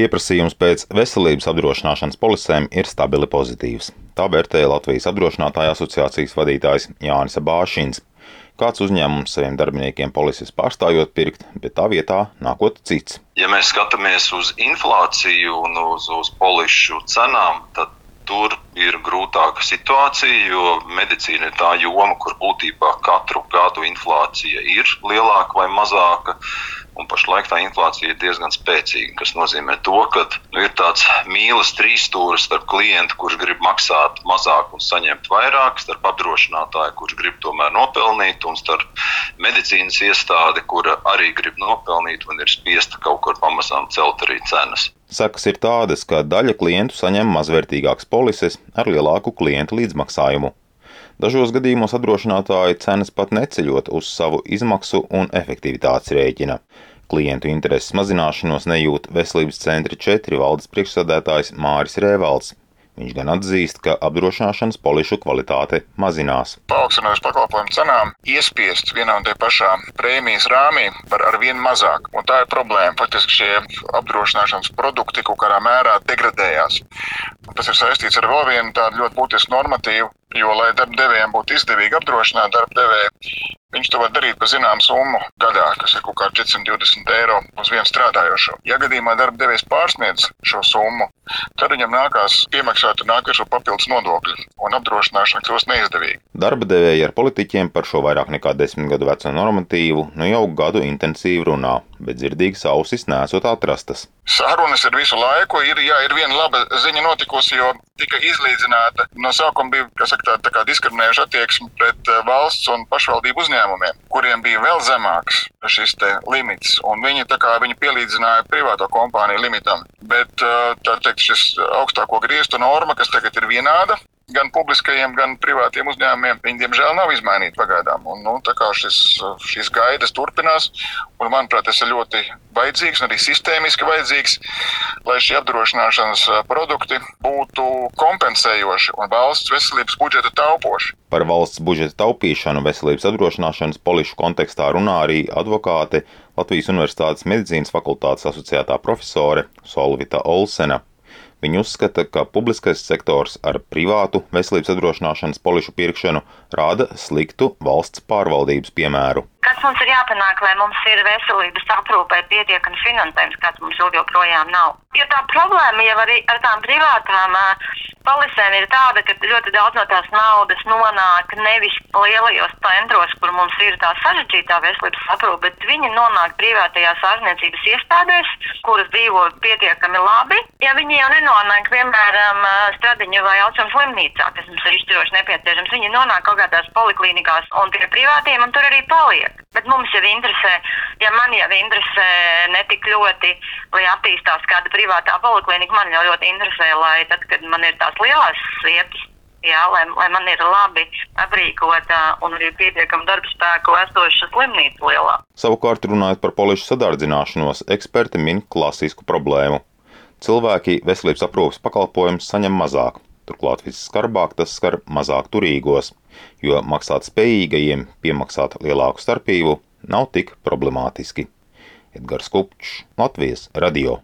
Pieprasījums pēc veselības apdrošināšanas polisēm ir stabili pozitīvs. Tā vērtēja Latvijas apdrošinātāja asociācijas vadītājs Jānis Bāšins. Kāds uzņēmums saviem darbiniekiem polises pārstājot pirkt, bet tā vietā nākot cits. Ja mēs skatāmies uz inflāciju un uz, uz polišu cenām, tad tur ir grūtāka situācija, jo medicīna ir tā joma, kur būtībā katru gadu inflācija ir lielāka vai mazāka. Un pašlaik tā inflācija ir diezgan spēcīga, kas nozīmē to, ka nu, ir tāds mīlas trīsstūris starp klientu, kurš grib maksāt mazāk un saņemt vairāk, starp apdrošinātāju, kurš grib tomēr nopelnīt, un starp medicīnas iestādi, kura arī grib nopelnīt un ir spiesta kaut kur pamazām celt arī cenas. Sakas ir tādas, ka daļa klientu saņem mazvērtīgākas polises ar lielāku klientu līdzmaksājumu. Dažos gadījumos apdrošinātāji cenas pat neceļot uz savu izmaksu un efektivitātes rēķina. Klientu intereses mazināšanos nejūt Veselības centra 4 valdes priekšsādētājs Māris Rēvalds. Viņš gan atzīst, ka apdrošināšanas polišu kvalitāte mazinās. Paaugstinājuši pakalpojumu cenām, iespiest vienā un tajā pašā prēmijas rāmī var ar vien mazāk. Un tā ir problēma. Faktiski šie apdrošināšanas produkti kaut kādā mērā degradējās. Un tas ir saistīts ar vēl vienu tādu ļoti būtisku normatīvu, jo, lai darbdevējiem būtu izdevīgi apdrošināt darbdevēju, Viņš to var darīt par zināmu summu gadā, kas ir kaut kā 420 eiro uz vienu strādājošo. Ja gadījumā darba devējs pārsniedz šo summu, tad viņam nākās piemaksāt nākošo papildus nodokļu, un apdrošināšana kļūst neizdevīga. Darba devēji ar politiķiem par šo vairāk nekā desmit gadu veco normatīvu nu jau gadu intensīvi runā, bet dzirdīgas ausis nesot atrastas. Sarunas ir visu laiku. Ir, jā, ir viena laba ziņa notikusi, jo tika izlīdzināta. No sākuma bija saka, tā, tā diskriminējoša attieksme pret eh, valsts un pašvaldību uzņēmumiem, kuriem bija vēl zemāks šis limits. Viņi, kā, viņi pielīdzināja privāto kompāniju limitam. Bet eh, teikt, šis augstāko griestu norma, kas tagad ir vienāda, gan publiskajiem, gan privātiem uzņēmumiem, viņi diemžēl nav izmainīti pagaidām. Un, nu, šis, šīs gaidas turpinās, un manuprāt, tas ir ļoti vajadzīgs arī sistēmiski vajadzīgs, lai šie apdrošināšanas produkti būtu kompensējoši un valsts veselības budžeta taupoši. Par valsts budžeta taupīšanu veselības apdrošināšanas polišu kontekstā runā arī advokāte Latvijas Universitātes medicīnas fakultātes asociētā profesore Solvita Olsena. Viņi uzskata, ka publiskais sektors ar privātu veselības apdrošināšanas polišu pirkšanu rāda sliktu valsts pārvaldības piemēru. Kas mums ir jāpanāk, lai mums ir veselības aprūpē pietiekami finansējums, kāds mums joprojām nav? Jo tā problēma jau arī ar tām privātām polisēm ir tāda, ka ļoti daudz no tās naudas nonāk nevis lielajos centros, kur mums ir tā sarežģītā veselības aprūpe, bet viņi nonāk privātajās ārstniecības iestādēs, kuras dzīvo pietiekami labi. Ja viņi jau nenonāk, piemēram, Stradiņu vai Austrums slimnīcā, kas mums ir izšķiroši nepieciešams, viņi nonāk kaut kādās poliklinikās un pie privātiem un tur arī paliek. Bet mums jau interesē, ja man jau interesē ne tik ļoti, lai attīstās kāda privātā poliklinika, man jau ļoti interesē, lai tad, kad man ir tās lielās vietas, jā, lai, lai man ir labi aprīkota un arī pietiekama darba spēku esoša slimnīca lielā. Savukārt, runājot par polišu sadardzināšanos, eksperti min klasisku problēmu. Cilvēki veselības aprūpas pakalpojumus saņem mazāk, turklāt visskarbāk tas skar mazāk turīgos, jo maksāt spējīgajiem piemaksāt lielāku starpību nav tik problemātiski. Edgars Kupčs, Latvijas radio.